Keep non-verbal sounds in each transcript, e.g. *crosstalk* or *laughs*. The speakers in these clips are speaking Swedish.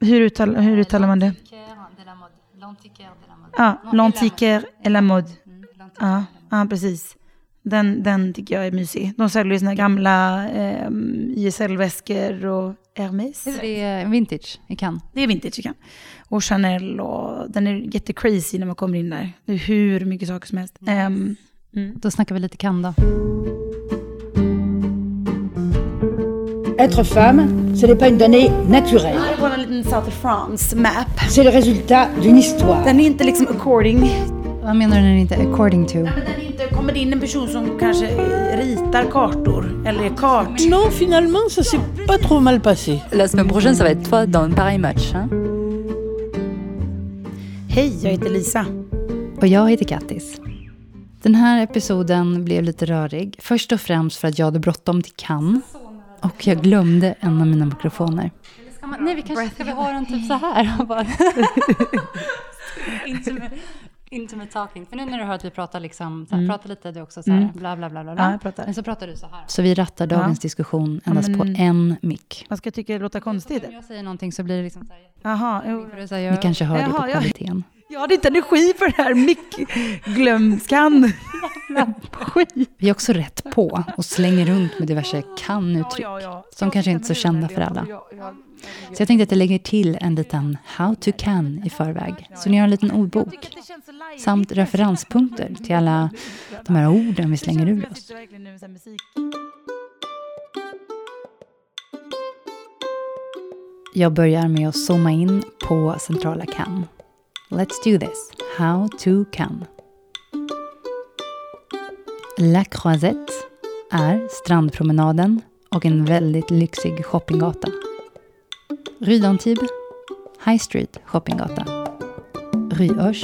Hur, uttal, hur uttalar man det? Ja, l'antiquaire et la mode. Ja, ja, precis. Den, den tycker jag är mysig. De säljer ju såna gamla eh, YSL-väskor och Hermès. Det är vintage i Cannes. Det är vintage i Cannes. Och Chanel och den är jättecrazy när man kommer in där. Det är hur mycket saker som helst. Um, mm. Då snackar vi lite Cannes då. Être femme, ce n'est pas une donnée naturelle. C'est le résultat d'une histoire. Den är inte liksom according. Vad menar du när den inte är according to? Nej, men den inte, kommer in en person som kanske ritar kartor eller är kart. Non, finalement, ça s'est pas trop mal passé. La semaine prochaine, ça va être toi dans un pareil match. Hein? Hej, jag heter Lisa. Och jag heter Kattis. Den här episoden blev lite rörig. Först och främst för att jag hade bråttom till Cannes. Och jag glömde en av mina mikrofoner. Ska man, nej, vi kanske ska vi ha den typ så här. Bara. *laughs* intimate, intimate talking. För nu när du hör att vi pratar liksom, så här, Mm. prata lite du också så här, Mm. bla bla bla bla. Ja, bla. jag pratar. Men så pratar du så här. Så vi rattar dagens Ja. diskussion endast Ja, men- på en mick. Man ska tycka det låter konstigt. Om jag säger någonting så blir det liksom så här. Jaha, jo. Ni kanske hör det på ja. kvaliteten. Jag hade inte energi för det här mick-glömskan. *laughs* Vi är också rätt på och slänger runt med diverse kan-uttryck. Som kanske inte är så kända för alla. Så jag tänkte att jag lägger till en liten how to can i förväg. Så ni har en liten ordbok. Samt referenspunkter till alla de här orden vi slänger ur oss. Jag börjar med att zooma in på centrala Cannes. Let's do this. How to can. La Croisette är strandpromenaden och en väldigt lyxig shoppinggata. Rue d'Antibes, High Street shoppinggata. Rue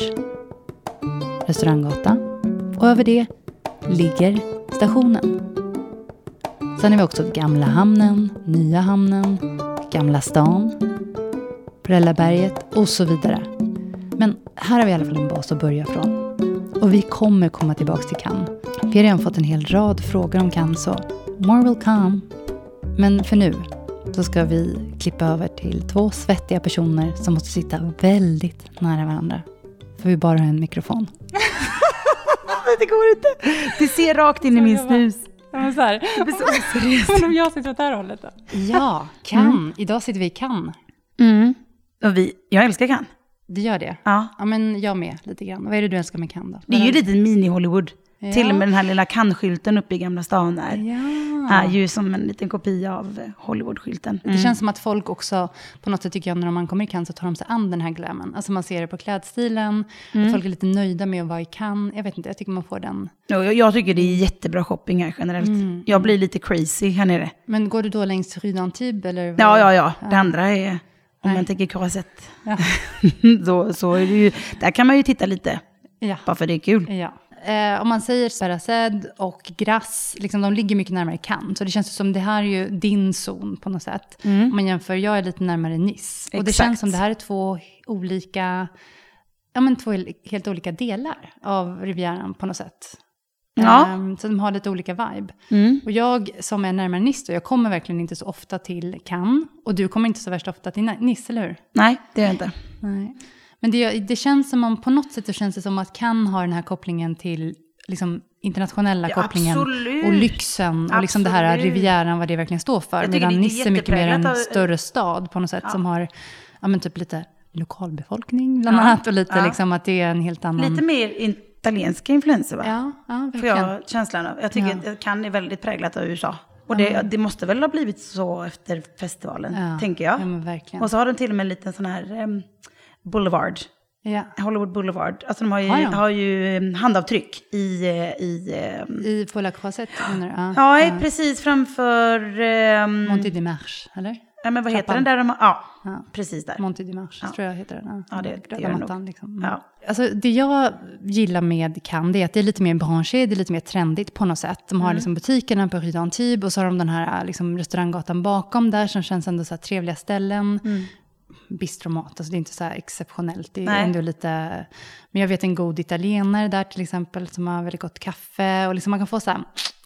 restauranggata. Och över det ligger stationen. Sen har vi också Gamla hamnen, Nya hamnen, Gamla stan, Brällaberget och så vidare. Här har vi i alla fall en bas att börja från. Och vi kommer komma tillbaka till Cannes. Vi har redan fått en hel rad frågor om Cannes, så more will come. Men för nu så ska vi klippa över till två svettiga personer som måste sitta väldigt nära varandra. För vi bara har en mikrofon. *laughs* Det går inte. Det ser rakt in i min snus. Ja, men så här. Det blir så *laughs* om jag sitter åt det här hållet då? Ja, Cannes. Idag sitter vi i Cannes. Mm. Och vi, jag älskar kan. Det gör det. Ja. Ja, men jag med lite grann. Vad är det du älskar med Cannes då? Det är ju lite mini-Hollywood. Ja. Till och med den här lilla kan-skylten uppe i Gamla stan där. Ja. Är ju som en liten kopia av Hollywood-skylten. Det känns som att folk också, på något sätt tycker jag, när man kommer i Cannes så tar de sig an den här glammen. Alltså man ser det på klädstilen, att folk är lite nöjda med att vara i Cannes. Jag vet inte, jag tycker man får den. Ja, jag, jag tycker det är jättebra shopping här generellt. Mm. Jag blir lite crazy här nere. Men går du då längs Rue d'Antibes eller? vad- Ja, ja, ja. Det andra är, om Nej. man tänker croisette. Ja. *laughs* då, så är det ju, där kan man ju titta lite. Ja. Bara för det är kul. Ja. Eh, om man säger Saraced och Grasse, liksom, de ligger mycket närmare Cannes. Så det känns som det här är ju din zon på något sätt. Om man jämför, jag är lite närmare Nice. Och det Mm. Exakt. känns som det här är två olika, ja men två helt olika delar av Rivieran på något sätt. Ja. Ehm, så de har lite olika vibe. Mm. Och jag som är närmare Nice jag kommer verkligen inte så ofta till Cannes. Och du kommer inte så värst ofta till Nice, eller hur? Nej, det gör jag inte. Nej. Men det, det känns som om, på något sätt så känns det som att Cannes har den här kopplingen till liksom, internationella Ja, kopplingen absolut. och lyxen och liksom det här Absolut. Rivieran, vad det verkligen står för. Medan Nice är mycket mer en av- större stad på något sätt Ja. som har, ja men typ lite lokalbefolkning bland Ja. annat och lite liksom att det är en helt annan... Lite mer italienska influenser va? Ja, ja Får verkligen. jag känslan av. Jag tycker Ja. att kan är väldigt präglat av USA. Och det, det måste väl ha blivit så efter festivalen, Ja. tänker jag. Ja. Och så har den till och med en liten sån här em, Boulevard. Ja. Hollywood Boulevard. Alltså de har ju, de? har ju handavtryck i... eh, i em, I Paula Croisette menar du? ja, ja. precis framför... Um, Monty Dimarche, eller? Ja, men vad heter trappan. den där? De, har- ja, Ja. precis där. Monty Dimarche, Ja. tror jag heter den. Ja, det- det Röda gör mattan, nog. liksom. Ja. Alltså, det jag gillar med Cannes det är att det är lite mer branché, det är lite mer trendigt på något sätt. De har Mm. liksom butikerna på Rue d'Antibes och så har de den här liksom, restauranggatan bakom där som känns ändå så här trevliga ställen. Bistromat, alltså det är inte så här exceptionellt. Det är Mm. Nej. ändå lite... Men jag vet en god italienare där till exempel som har väldigt gott kaffe och liksom man kan få så här,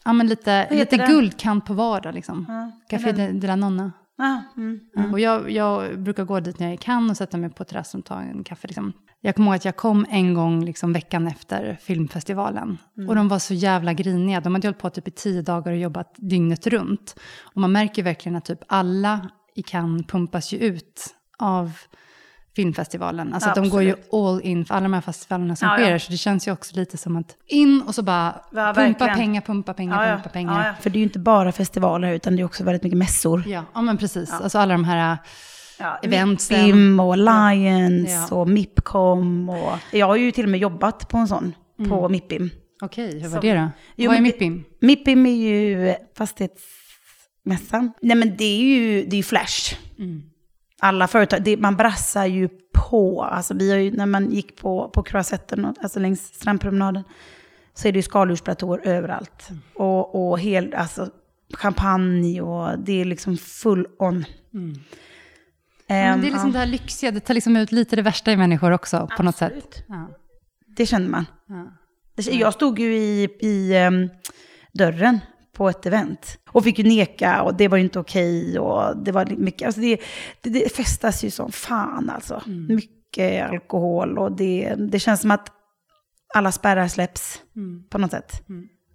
ja men lite, heter lite guldkant på vardag liksom. Ja, Café de, de la Nonna. Ah, mm. Och jag, jag brukar gå dit när jag kan och sätta mig på terrassen och ta en kaffe. Liksom. Jag kommer ihåg att jag kom en gång liksom, veckan efter filmfestivalen. Och de var så jävla griniga. De hade hållit på typ i tio dagar och jobbat dygnet runt. Och man märker verkligen att typ alla i Cannes pumpas ju ut av filmfestivalen. Alltså att de går ju all in för alla de här festivalerna som Ja, sker. ja. Så det känns ju också lite som att in och så bara Ja, pumpa verkligen. pengar, pumpa pengar, Ja, ja. pumpa pengar. Ja, ja. För det är ju inte bara festivaler utan det är också väldigt mycket mässor. Ja, ja men precis. Alltså alla de här... Ja, Eventsen. MIPIM och Lions Ja. och MIPCOM. Och, jag har ju till och med jobbat på en sån, på MIPIM. Okej, hur var Som- det då? Jo, Vad är MIPIM? MIPIM är ju fastighetsmässan. Nej men det är ju, det är ju Flash. Alla företag, det, man brassar ju på. Alltså vi har ju, när man gick på, på Croisetten, och- alltså längs strandpromenaden, så är det ju skaldjursplatåer överallt. Och, och hel, alltså, champagne och det är liksom full on. Ja, men Ehm, det är liksom ja. det här lyxiga, det tar liksom ut lite det värsta i människor också på något sätt. Absolut. Ja. Det kände man. Ja. Jag stod ju i, i ehm, dörren på ett event och fick ju neka och det var ju inte okej och det var mycket, alltså det, det, det festas ju som fan alltså. Mycket alkohol och det, det känns som att alla spärrar släpps på något sätt.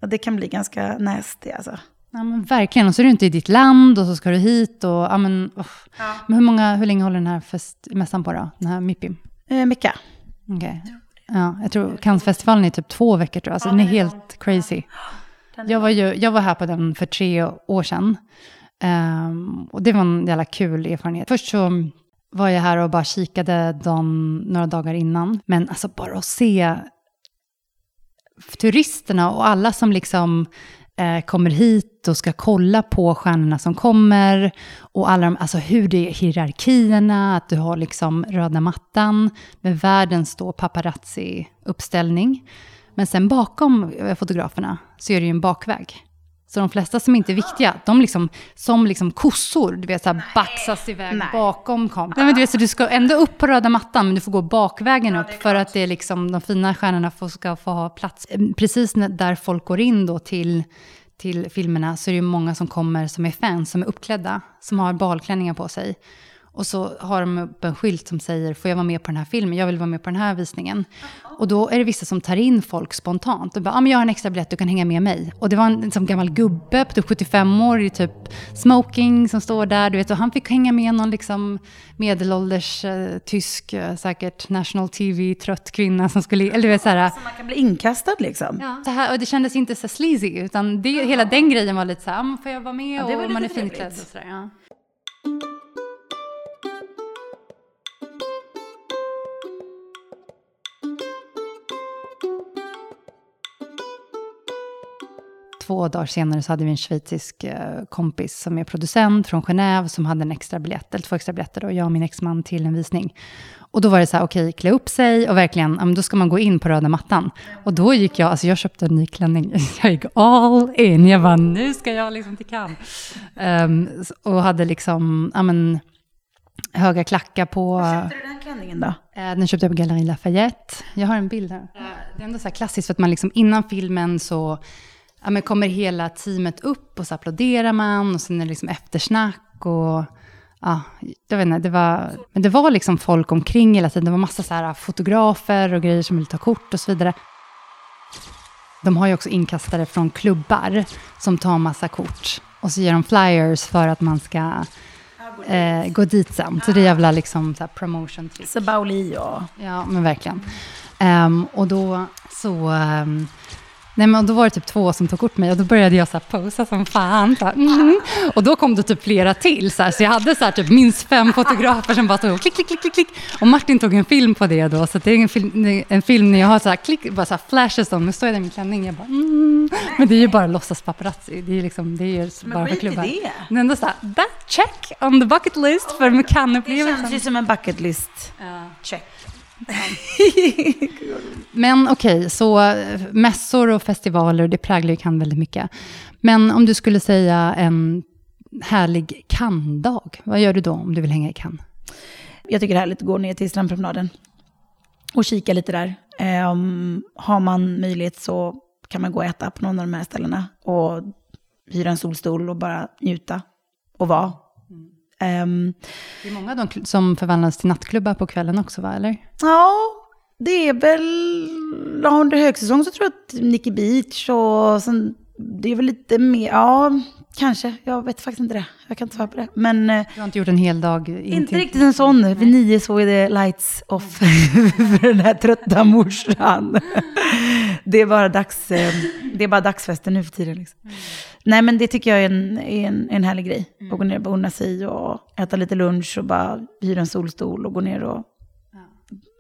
Och det kan bli ganska nasty alltså. Ja, men verkligen. Och så är du inte i ditt land och så ska du hit. Och, ja, men, uff. men hur, många, hur länge håller den här fest, mässan på då? Den här MIPIM? Eh, Micka. Okej. Ja, jag tror Cannesfestivalen är typ två veckor tror jag. Så den är helt crazy. Jag var, ju, jag var här på den för tre år sedan. Ehm, och det var en jävla kul erfarenhet. Först så var jag här och bara kikade dagen, några dagar innan. Men alltså bara att se turisterna och alla som liksom eh, kommer hit och ska kolla på stjärnorna som kommer. Och alla de, alltså hur det är hierarkierna, att du har liksom röda mattan med världens då paparazzi-uppställning. Men sen bakom eh, fotograferna så är det ju en bakväg. Så de flesta som inte är viktiga, *gasps* de liksom, som liksom kossor, du vet, så här baxas iväg Nej. bakom kameran. Nej, men du vet, så du ska ändå upp på röda mattan, men du får gå bakvägen upp för att det är liksom, de fina stjärnorna får, ska få ha plats. Eh, Precis där folk går in då till, till filmerna så är det ju många som kommer som är fans, som är uppklädda, som har balklänningar på sig. Och så har de upp en skylt som säger, får jag vara med på den här filmen? Jag vill vara med på den här visningen. Och då är det vissa som tar in folk spontant. Och bara, ah, men jag har en extra biljett, du kan hänga med mig. Och det var en som gammal gubbe på typ 75 år i typ smoking som står där. Du vet, och han fick hänga med någon liksom medelålders eh, tysk, eh, säkert national TV-trött kvinna som skulle, eller du vet så här. Så man kan bli inkastad liksom. Ja. Så här, och det kändes inte så sleazy, utan det, hela den grejen var lite så här, ah, får jag vara med? Ja, det och man är finklädd och sådär. Ja. Två dagar senare så hade vi en schweizisk eh, kompis som är producent från Genève som hade en extra biljett, eller två extra biljetter då, jag och min exman till en visning. Och då var det så här, okej, klä upp sig och verkligen, då ska man gå in på röda mattan. Och då gick jag, alltså jag köpte en ny klänning, *laughs* jag gick all in, jag bara, nu ska jag liksom till Cannes. Ehm, och hade liksom, ja men, höga klackar på. Köpte du den klänningen då? Eh, Den köpte jag på Galleri Lafayette. Jag har en bild här. Det är ändå så här klassiskt för att man liksom innan filmen så ja, men kommer hela teamet upp och så applåderar man och sen är det liksom eftersnack och ja, jag vet inte, det var, men det var liksom folk omkring hela tiden. Det var massa så här fotografer och grejer som ville ta kort och så vidare. De har ju också inkastare från klubbar som tar massa kort och så ger de flyers för att man ska eh, gå dit sen. Så det är jävla liksom så här promotion trick. Så Bauli och... Ja, men verkligen. Ehm, och då så... ehm, nej, men då var det typ två som tog kort mig och då började jag så posa som fan. Så mm. Och då kom det typ flera till. Så, här, så jag hade så här, typ minst fem fotografer som bara tog klick, klick, klick, klick, klick. Och Martin tog en film på det då. Så det är en film, en film när jag har så här, klick, bara så här flashes om. Nu står jag där i min klänning. Jag bara, mm. Men det är ju bara låtsas paparazzi. Det är, liksom, det är ju bara för skit i klubbar. det. Men ändå så här, that check on the bucket list för Det känns ju som en bucket list. Check. *laughs* Men okej, så eh, mässor och festivaler, det präglar ju Cannes väldigt mycket. Men om du skulle säga en härlig Cannes-dag, vad gör du då om du vill hänga i Cannes? Jag tycker det är härligt att gå ner till strandpromenaden och kika lite där. Um, har man möjlighet så kan man gå och äta på någon av de här ställena och hyra en solstol och bara njuta och vara. Ehm, Det är många av de som förvandlas till nattklubbar på kvällen också, va? Eller? Ja, det är väl... Under högsäsong så tror jag att Nicky Beach och sen, det är väl lite mer... Ja, kanske. Jag vet faktiskt inte det. Jag kan inte svara på det. Men eh, Du har inte gjort en hel dag? in inte till- riktigt en sån. Vid nio så är det lights off *laughs* för den här trötta morsan. Det, är bara dags, eh, det är bara dagsfesten nu för tiden. Liksom. Nej, men det tycker jag är en, är en, en härlig grej. Att gå ner och unna sig och äta lite lunch och bara hyra en solstol och gå ner och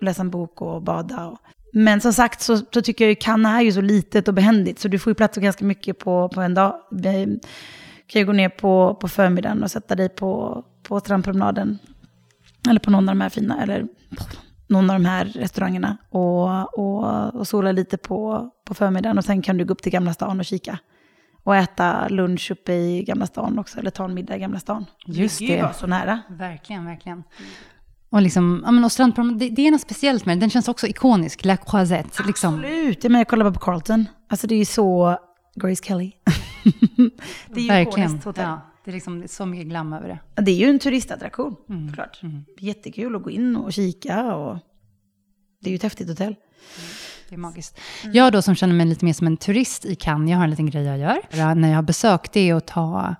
läsa en bok och bada. Och. Men som sagt så, så tycker jag ju Cannes är ju så litet och behändigt så du får ju plats ganska mycket på, på en dag. Du kan ju gå ner på, på förmiddagen och sätta dig på, på strandpromenaden. Eller på någon av de här fina, eller någon av de här restaurangerna. Och, och, och sola lite på, på förmiddagen och sen kan du gå upp till Gamla stan och kika. Och äta lunch uppe i Gamla stan också, eller ta en middag i Gamla stan. Just det. bara så nära. Verkligen, verkligen. Och, liksom, ja, men, och strandpromenad, det, det är något speciellt med den. Den känns också ikonisk, La Croisette. Liksom. Absolut, jag, menar, jag kollar bara på Carlton. Alltså det är ju så Grace Kelly. *laughs* det är ju Verkligen. ikoniskt hotell. Ja, det är liksom så mycket glam över det. Det är ju en turistattraktion, Mm. klart. Jättekul att gå in och kika och det är ju ett häftigt hotell. Det är magiskt. Jag då som känner mig lite mer som en turist i Cannes, jag har en liten grej jag gör. När jag har besökt det att ta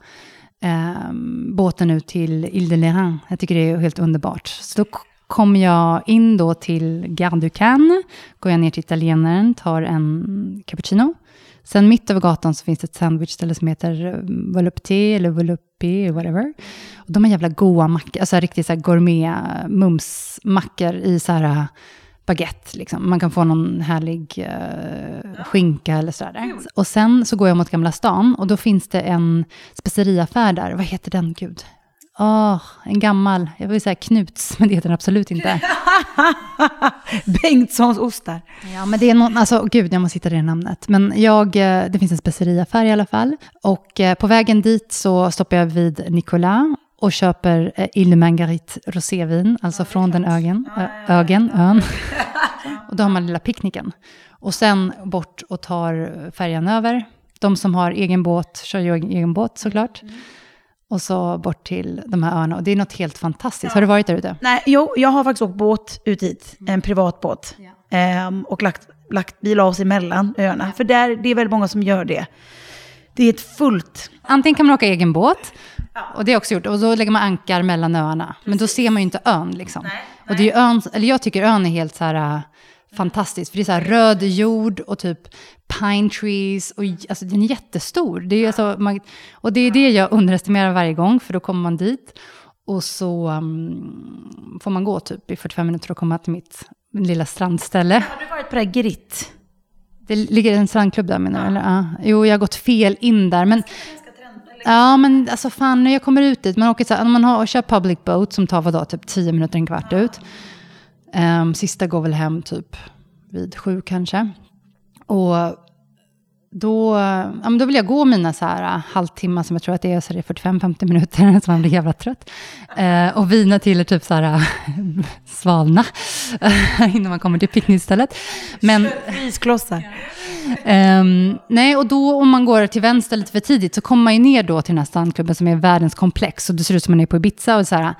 ehm, båten ut till Ile de Lérins. Jag tycker det är helt underbart. Så då kommer jag in då till Gare du Cannes, går jag ner till italienaren, tar en cappuccino. Sen mitt över gatan så finns det ett sandwichställe som heter eh, Volupté eller Volupé, whatever. Och de har jävla goa mackor, alltså riktigt så här gourmet mumsmackor i så här eh, baguette. Liksom. Man kan få någon härlig eh, skinka eller sådär. Och sen så går jag mot Gamla stan och då finns det en speceriaffär där. Vad heter den, gud? Åh, en gammal, jag vill säga Knuts, *laughs* men det heter den absolut inte. *laughs* Bengtssons ostar. Ja, men det är någon, alltså gud, jag måste hitta det namnet. Men jag, eh, det finns en speceriaffär i alla fall. Och eh, på vägen dit så stoppar jag vid Nicolas och köper eh, Il Marguerite rosévin, alltså från den ögen, ö, ögen, ön. *laughs* och då har man lilla picknicken. Och sen bort och tar färjan över. De som har egen båt kör ju egen båt såklart. Och så bort till de här öarna. Och det är något helt fantastiskt. Har du varit där ute? Nej, jo, jag har faktiskt åkt båt ut hit, en privatbåt. Ehm, och lagt, lagt, vi la oss emellan öarna. För där, det är väldigt många som gör det. Det är ett fullt... Antingen kan man åka egen båt, och det jag också gjort, och då lägger man ankar mellan öarna. Men då ser man ju inte ön liksom. Och det är ön, eller jag tycker ön är helt så här äh, fantastisk, för det är så här röd jord och typ pine trees, och alltså den är jättestor. Det är alltså, man, och det är det jag underestimerar varje gång, för då kommer man dit. Och så um, får man gå typ i 45 minuter och komma till mitt lilla strandställe. Har du varit på det här Gritt? Det ligger en strandklubb där menar du? Eller? Ja. Jo, jag har gått fel in där. Men, ja, men alltså fan, när jag kommer ut dit, man åker så här, man har, kör public boat som tar vadå, typ 10 minuter, en kvart ut. Ehm, sista går väl hem typ vid sju kanske. Och då, ja, men då vill jag gå mina så här äh, halvtimmar som jag tror att det är, så det är 45-50 minuter, *laughs* så man blir jävla trött. Eh, och vina till typ så här äh, *laughs* svalna *laughs* innan man kommer till picknickstället. Men, Isklossar. Ehm, nej, och då om man går till vänster lite för tidigt så kommer man ju ner då till den här strandklubben som är världens komplex. Och det ser ut som man är på Ibiza och så här,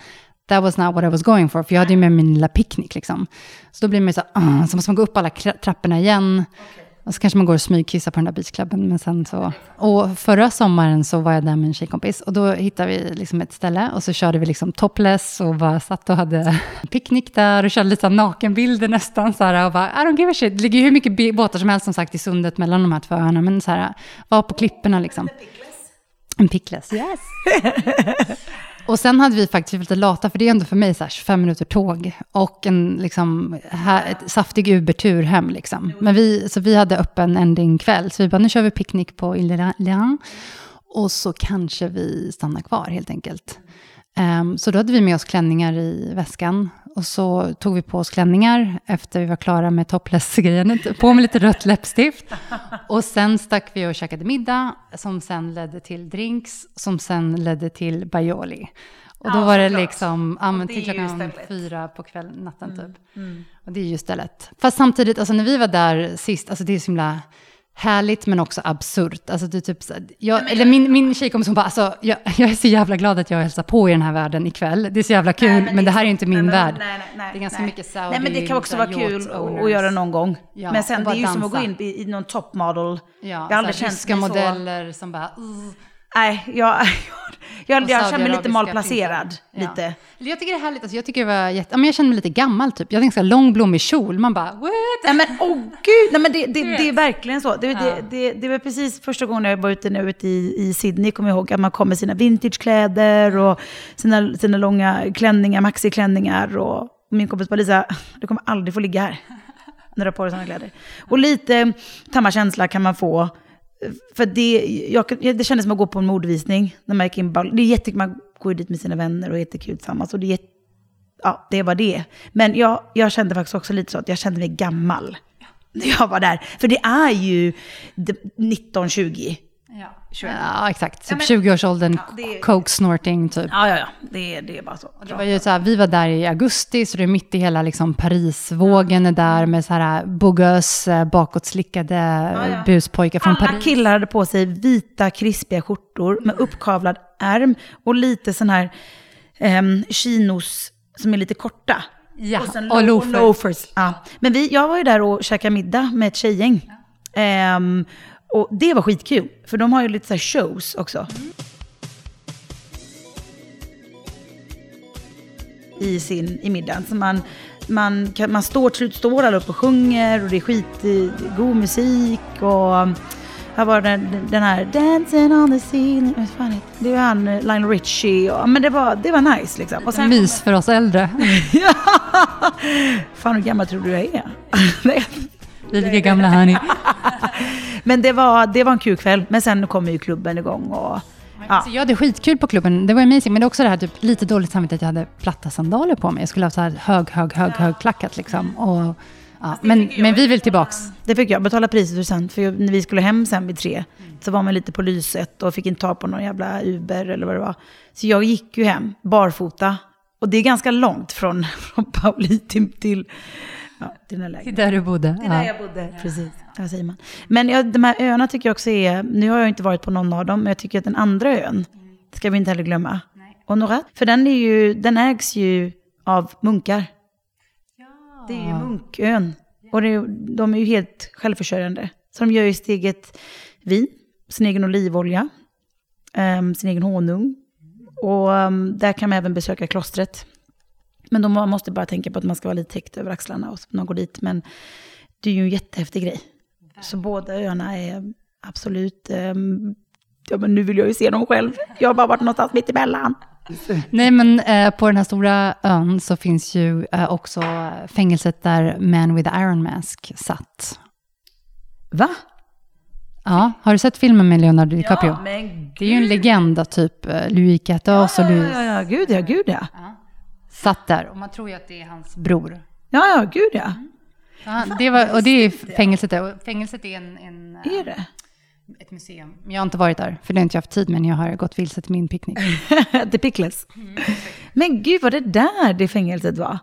that was not what I was going for. För jag hade ju med min lilla picknick liksom. Så då blir man ju så här, "Ah", så måste man gå upp alla trapporna igen. Och så kanske man går och smygkissar på den där beachklubben. Men sen så... Och förra sommaren så var jag där med en tjejkompis. Och då hittade vi liksom ett ställe. Och så körde vi liksom topless och bara satt och hade *laughs* picknick där. Och körde lite nakenbilder nästan. Så här, och bara, I don't give a shit. Det ligger ju hur mycket båtar som helst som sagt i sundet mellan de här två öarna. Men så här, var på klipporna liksom. En pickless, yes. *laughs* Och sen hade vi faktiskt lite lata, för det är ändå för mig så här 25 minuter tåg och en liksom, här, ett saftig Uber-tur hem. Liksom. Men vi, så vi hade öppen ending-kväll, så vi bara, nu kör vi picknick på Ile. Och så kanske vi stannar kvar helt enkelt. Um, så då hade vi med oss klänningar i väskan. Och så tog vi på oss klänningar efter vi var klara med topless-grejen. På med lite rött läppstift. Och sen stack vi och käkade middag, som sen ledde till drinks, som sen ledde till Baioli. Och då Ja, var det liksom, ja, men till klockan fyra på kvällen, natten typ. Och det är ju stället. Fast samtidigt, alltså när vi var där sist, alltså det är så himla härligt men också absurt. Alltså är typ jag, eller min, min tjejkompis hon bara, alltså, jag, jag är så jävla glad att jag hälsar på i den här världen ikväll. Det är så jävla kul, men, det här är inte min nej, men- värld. nej, nej, nej, det är ganska nej. mycket Saudi. Nej, men det kan också vara kul att- göra någon gång. Ja, men sen det är ju som att gå dansa. in i, i någon top model. Ja, jag har aldrig känt ryska mig så... modeller som bara... Uh, Nej, *laughs* jag, jag, och jag, känner mig lite malplacerad. Ja. Lite. Jag tycker det är härligt, alltså, jag tycker det var jätte... ja, men jag känner mig lite gammal typ. Jag tänkte lång blommig kjol, man bara what? Nej men åh gud, nej men det, det, det är verkligen så. Det, Ja. det, det, det var precis första gången jag var ute nu ute i, i Sydney, kommer jag ihåg, att man kom med sina vintagekläder och sina, sina långa klänningar, maxiklänningar. Och min kompis bara, Lisa, du kommer aldrig få ligga här när du har på dig sådana kläder. Och lite samma känsla kan man få. För det, jag, det kändes som att gå på en mordvisning när man gick in. på Det är jättekul, man går ju dit med sina vänner och är jättekul tillsammans. Och det är ja, det var det. Men jag, jag kände faktiskt också lite så att jag kände mig gammal när jag var där. För det är ju 19-20. Ja. ja, exakt. Typ men- 20-årsåldern, Ja, är- coke snorting typ. Ja, ja, ja. Det, är- det är bara så. Det var ju så här, vi var där i augusti, så det är mitt i hela liksom, Parisvågen är där med så här bogös, eh, bakåtslickade ja. buspojkar från Alla Paris. killar hade på sig vita krispiga skjortor med uppkavlad ärm och lite sån här um, chinos som är lite korta. Ja, sen och lo- loafer. loafers. Ja. Men vi, jag var ju där och käkade middag med ett tjejgäng. Ehm, och det var skitkul, för de har ju lite så shows också. I, sin, i middagen. Så man, man, kan, man står till slut står alla upp och sjunger och det är skitgod musik. Och här var den, den här Dancing on the ceiling. Vad fan heter det? Det är han eh, Lionel Richie. Och, men det var, det var nice liksom. Och sen Mys för oss äldre. *laughs* Ja! Fan hur gammal tror du jag är? *laughs* Vi är lika gamla hörni. Men det var, det var en kul kväll. Men sen kom ju klubben igång och... Ja. Alltså, jag hade skitkul på klubben, det var amazing. Men det är också det här typ, lite dåligt samvete att jag hade platta sandaler på mig. Jag skulle ha så här hög, hög, hög, hög klackat liksom. Och, ja. men, men vi vill tillbaks. Det fick jag betala priset för sen. För när vi skulle hem sen vid tre så var man lite på lyset och fick inte ta på någon jävla Uber eller vad det var. Så jag gick ju hem barfota. Och det är ganska långt från, *laughs* från Pauli till, till, ja, *laughs* till den lägenheten. Där du bodde. Det är där Ja. jag bodde, precis. Där säger man. Men ja, de här öarna tycker jag också är, nu har jag inte varit på någon av dem, men jag tycker att den andra ön, ska vi inte heller glömma. Honorat, för den, är ju, den ägs ju av munkar. Det är ju munkön. Och det, de är ju helt självförsörjande. Så de gör ju sitt eget vin, sin egen olivolja, ehm, sin egen honung. Och ehm, där kan man även besöka klostret. Men då må- måste bara tänka på att man ska vara lite täckt över axlarna och när man går dit. Men det är ju en jättehäftig grej. Så båda öarna är absolut... ehm, ja, men nu vill jag ju se dem själv. Jag har bara varit någonstans mitt emellan. Nej, men eh, på den här stora ön så finns ju eh, också fängelset där Man with Iron Mask satt. Va? Ja, har du sett filmen med Leonardo DiCaprio? men Det är ju en legend typ eh, Louis XIV och Ja, Louis ja, ja, gud ja, gud ja. Satt där. Och man tror ju att det är hans bror. Ja, ja, gud ja. Ja, det var, och det är fängelset där. Och fängelset är en, en, eh, Är det? ett museum. Jag har inte varit där, för det har inte jag haft tid, men jag har gått vilse till min picknick. *laughs* The Pickles. Men gud, var det där det fängelset var?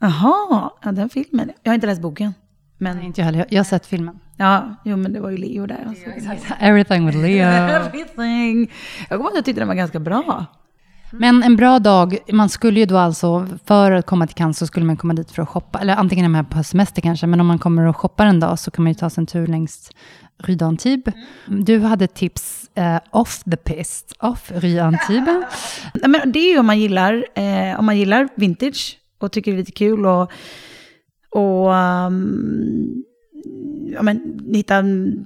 Jaha, ja, den filmen. Jag har inte läst boken. Nej, Men inte jag heller. Jag har sett filmen. ja, jo men det var ju Leo där. Alltså. *laughs* Everything with Leo. *laughs* Everything. Jag kommer ihåg att jag tyckte den var ganska bra. Men en bra dag, man skulle ju då alltså, för att komma till Cannes så skulle man komma dit för att shoppa, eller antingen är man på semester kanske, men om man kommer och shoppar en dag så kan man ju ta sig en tur längs Rue d'Antibes. Du hade tips eh, off the pist, off Rue d'Antibes. *laughs* Men det är ju om man gillar, eh, om man gillar vintage och tycker det är lite kul och, och um, ja, men, hitta mm,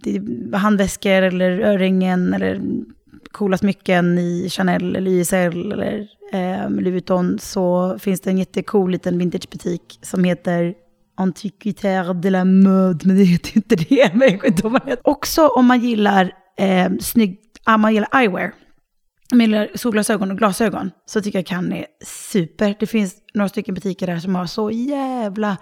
handväskor eller örhängen eller coola smycken i Chanel eller YSL eller eh, Louis Vuitton så finns det en jättecool liten vintagebutik som heter Antiquitaire de la mode, men det heter inte det. *laughs* Men jag inte vad det. Också om man gillar eh, snygg, ah, man gillar eyewear, om man gillar solglasögon och glasögon, så tycker jag Cannes är super. Det finns några stycken butiker där som har så jävla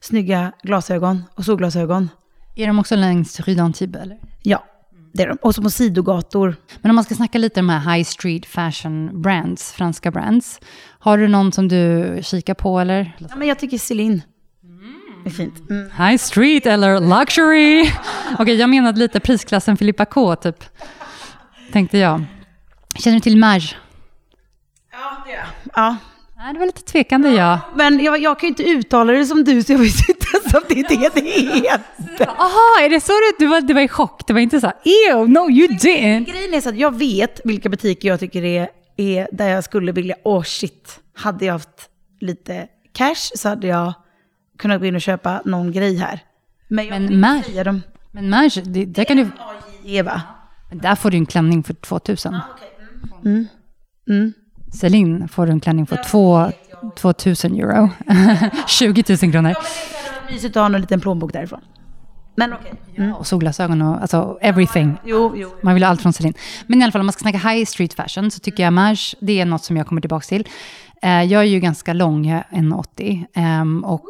snygga glasögon och solglasögon. Är de också längs Rue d'Antibes? Ja, det är de. Och så på sidogator. Men om man ska snacka lite om de här high street fashion brands, franska brands. Har du någon som du kikar på eller? Ja, men jag tycker Celine. Det är fint. Mm. High street eller luxury? Okej, jag menade lite prisklassen Filippa K, typ. Tänkte jag. Känner du till Mage? Ja, det gör jag. Ja. Nej, det var lite tvekande, ja. Men jag, jag kan ju inte uttala det som du, så jag visste *laughs* inte att det är det det heter. Aha, är det så det, du var, du var i chock? Det var inte så här, ew, no you didn't. Grejen är så att jag vet vilka butiker jag tycker är, är där jag skulle vilja, åh oh shit, hade jag haft lite cash så hade jag kunnat gå in och köpa någon grej här. Men jag Men Mage- säga dem. Men Mage, det, där kan du... Eva. Men där får du en klänning för 2000. Mm. Celine får du en klänning för två, 2000 euro. *laughs* 20 000 kronor. Mysigt att ha en liten plånbok därifrån. Men okej. Mm. Och solglasögon och alltså everything. Jo, jo. Man vill ha allt från Celine. Men i alla fall om man ska snacka high street fashion så tycker jag Mage, det är något som jag kommer tillbaka till. Eh, Jag är ju ganska lång, jag är 1,80. ehm, Och,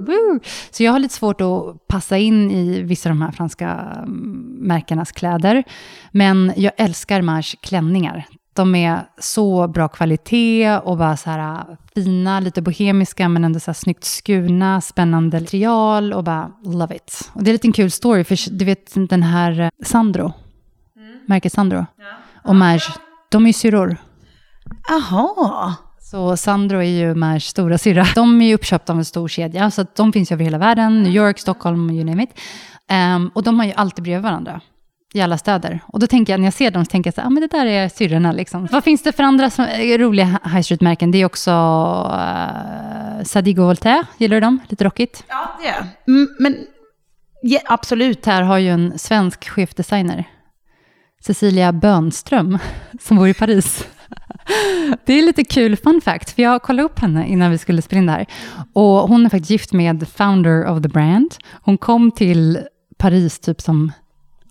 woo, så jag har lite svårt att passa in i vissa av de här franska mm, märkenas kläder. Men jag älskar Mage klänningar. De är så bra kvalitet och bara så här äh, fina, lite bohemiska men ändå så här snyggt skurna, spännande material och bara love it. Och det är en kul story för du vet den här eh, Sandro, märket Sandro och Merge, de är ju syrror. Aha. Så Sandro är ju Merges stora syrra. De är ju uppköpta av en stor kedja, så de finns ju över hela världen. New York, Stockholm, you name it. Ehm, och de har ju alltid bredvid varandra i alla städer. Och då tänker jag, när jag ser dem, så tänker jag så här, ah, men det där är syrrorna liksom. Vad finns det för andra som, roliga high street-märken? Det är också uh, Sadigo Voltaire, gillar du dem? Lite rockigt. Ja, det jag. mm, Men ja, absolut. Här har ju en svensk chefdesigner, Cecilia Bönström, *laughs* som bor i Paris. *laughs* Det är lite kul fun fact, för jag kollade upp henne innan vi skulle spela in det här. Och hon är faktiskt gift med founder of the brand. Hon kom till Paris typ som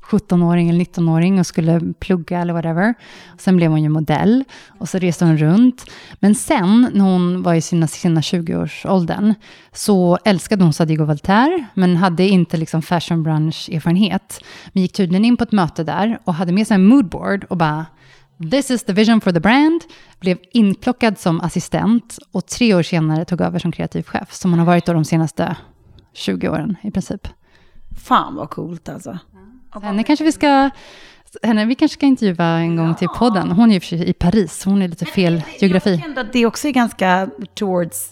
17-åring eller 19-åring och skulle plugga eller whatever. Sen blev hon ju modell och så reste hon runt. Men sen när hon var i sina, sina 20-årsåldern så älskade hon Sadigo Voltaire men hade inte liksom fashion brunch-erfarenhet. Men gick tydligen in på ett möte där och hade med sig en moodboard och bara This is the vision for the brand. Blev inplockad som assistent och tre år senare tog över som kreativ chef. Som hon har varit då de senaste 20 åren i princip. Fan vad coolt alltså. Henne kanske vi ska... Henne vi kanske ska intervjua en gång till podden. Hon är ju för sig i Paris, hon är lite fel Jag geografi. tycker ändå att det också är ganska towards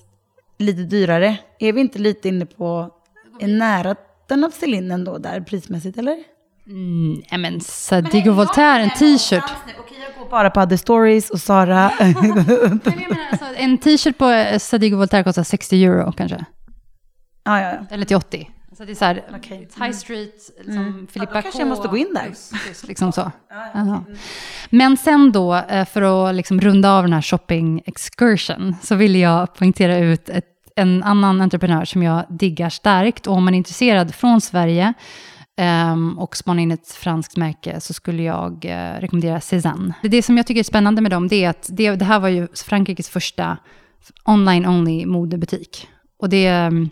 lite dyrare. Är vi inte lite inne på i närheten av Celine ändå där prismässigt eller? Mm, men Sadigo Voltaire, en t-shirt. Okej, jag går bara på Other Stories och Sara. *laughs* Nej, men jag menar, alltså, en t-shirt på eh, Sadigo Voltaire kostar 60 euro kanske. ja, ja, ja. Eller till 80. Så det är så här, Okej. High Street, liksom Filippa Ja, då kanske K. jag måste gå in där. plus- plus Liksom så. Jaha. Men sen då, eh, för att liksom runda av den här shopping excursion, så vill jag poängtera ut ett, en annan entreprenör som jag diggar starkt. Och om man är intresserad från Sverige ehm, och spanar in ett franskt märke så skulle jag eh, rekommendera Cézanne. Det, som jag tycker är spännande med dem, det är att det, det här var ju Frankrikes första online-only modebutik. Och det är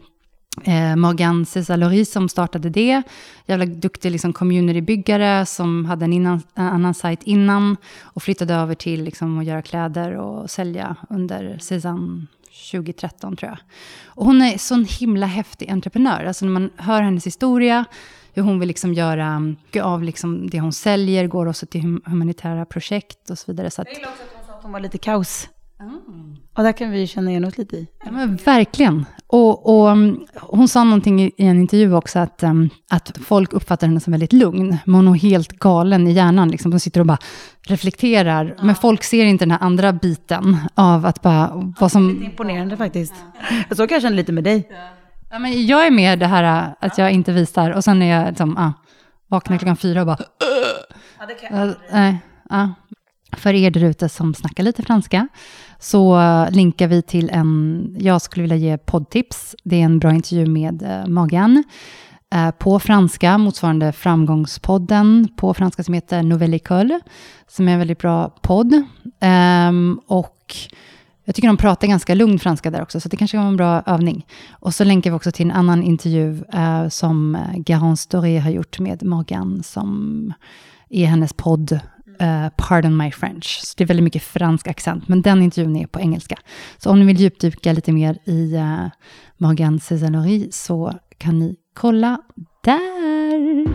eh, Morgan Cesalori som startade det. Jävla duktig liksom, communitybyggare som hade en, innan, en annan sajt innan och flyttade över till liksom, att göra kläder och sälja under Cezanne 2013 tror jag. Och hon är sån himla häftig entreprenör. Alltså när man hör hennes historia, hur hon vill liksom göra mycket av liksom det hon säljer, går också till hum- humanitära projekt och så vidare. Så att, Jag gillar också att hon sa att hon var lite kaos. Och där kan vi känna igen oss lite i. Ja, men verkligen. Och, och um, hon sa någonting i, en intervju också, att, um, att folk uppfattar henne som väldigt lugn. Men hon är helt galen i hjärnan. Liksom. Hon sitter och bara reflekterar. Men folk ser inte den här andra biten av att bara... Vad som, Imponerande faktiskt. Så kan jag känna lite med dig. ja, men jag är mer det här uh, att jag inte visar. Och sen är jag liksom, ah, vaknar klockan fyra och bara... Ja, det kan Uh, nej, ja. För er där ute som snackar lite franska så länkar vi till en, jag skulle vilja ge poddtips. Det är en bra intervju med eh, Magan Morgan eh, på franska, motsvarande Framgångspodden på franska som heter Nouvelle École, som är en väldigt bra podd. Ehm, och jag tycker de pratar ganska lugn franska där också, så det kanske var en bra övning. Och så länkar vi också till en annan intervju eh, som Garance Doré har gjort med Morgan, som är hennes podd Eh, Pardon My French. Så det är väldigt mycket fransk accent, men den intervjun är på engelska. Så om ni vill djupdyka lite mer i eh, uh, Morgan Césanori så kan ni kolla där.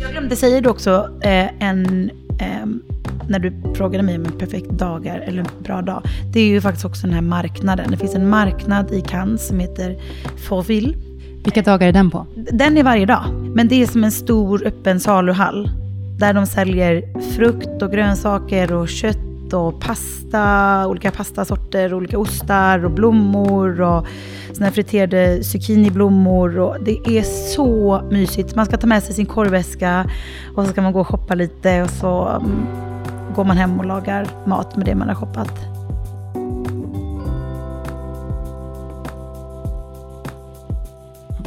Jag glömde säga det också, eh, en, eh, när du frågade mig om en perfekt dagar eller en bra dag. Det är ju faktiskt också den här marknaden. Det finns en marknad i Cannes som heter Fauville vilka dagar är den på? Den är varje dag. Men det är som en stor öppen saluhall. Där de säljer frukt och grönsaker och kött och pasta, olika pastasorter, olika ostar och blommor och såna här friterade zucchiniblommor. Och det är så mysigt. Man ska ta med sig sin korvväska och så ska man gå och shoppa lite och så mm, går man hem och lagar mat med det man har shoppat.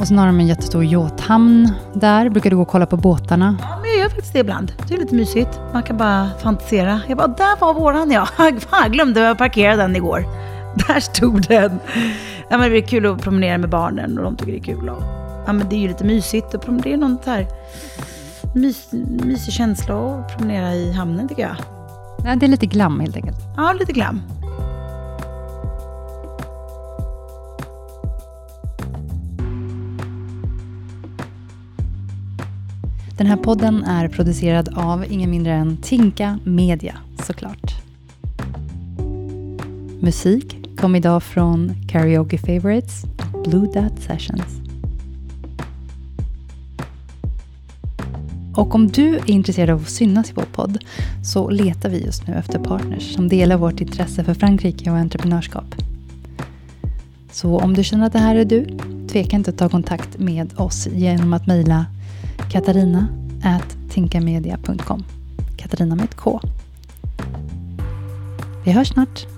Och sen har de en jättestor yachthamn där. Brukar du gå och kolla på båtarna? Ja, men jag gör faktiskt det ibland. Det är lite mysigt. Man kan bara fantisera. Jag bara, där var våran ja. *laughs* Fan, jag glömde att parkera den igår. *laughs* Där stod den. Ja, men det är kul att promenera med barnen och de tycker det är kul. Och, ja, men det är ju lite mysigt. Och det är någon här mys, mysig känsla att promenera i hamnen tycker jag. Ja, det är lite glam helt enkelt. Ja, lite glam. Den här podden är producerad av ingen mindre än Tinka Media, såklart. Musik kom idag från Karaoke Favorites och Blue Dot Sessions. Och om du är intresserad av att synas i vår podd så letar vi just nu efter partners som delar vårt intresse för Frankrike och entreprenörskap. Så om du känner att det här är du, tveka inte att ta kontakt med oss genom att mejla katarina at tinkamedia.com. Katarina med ett K. Vi hörs snart.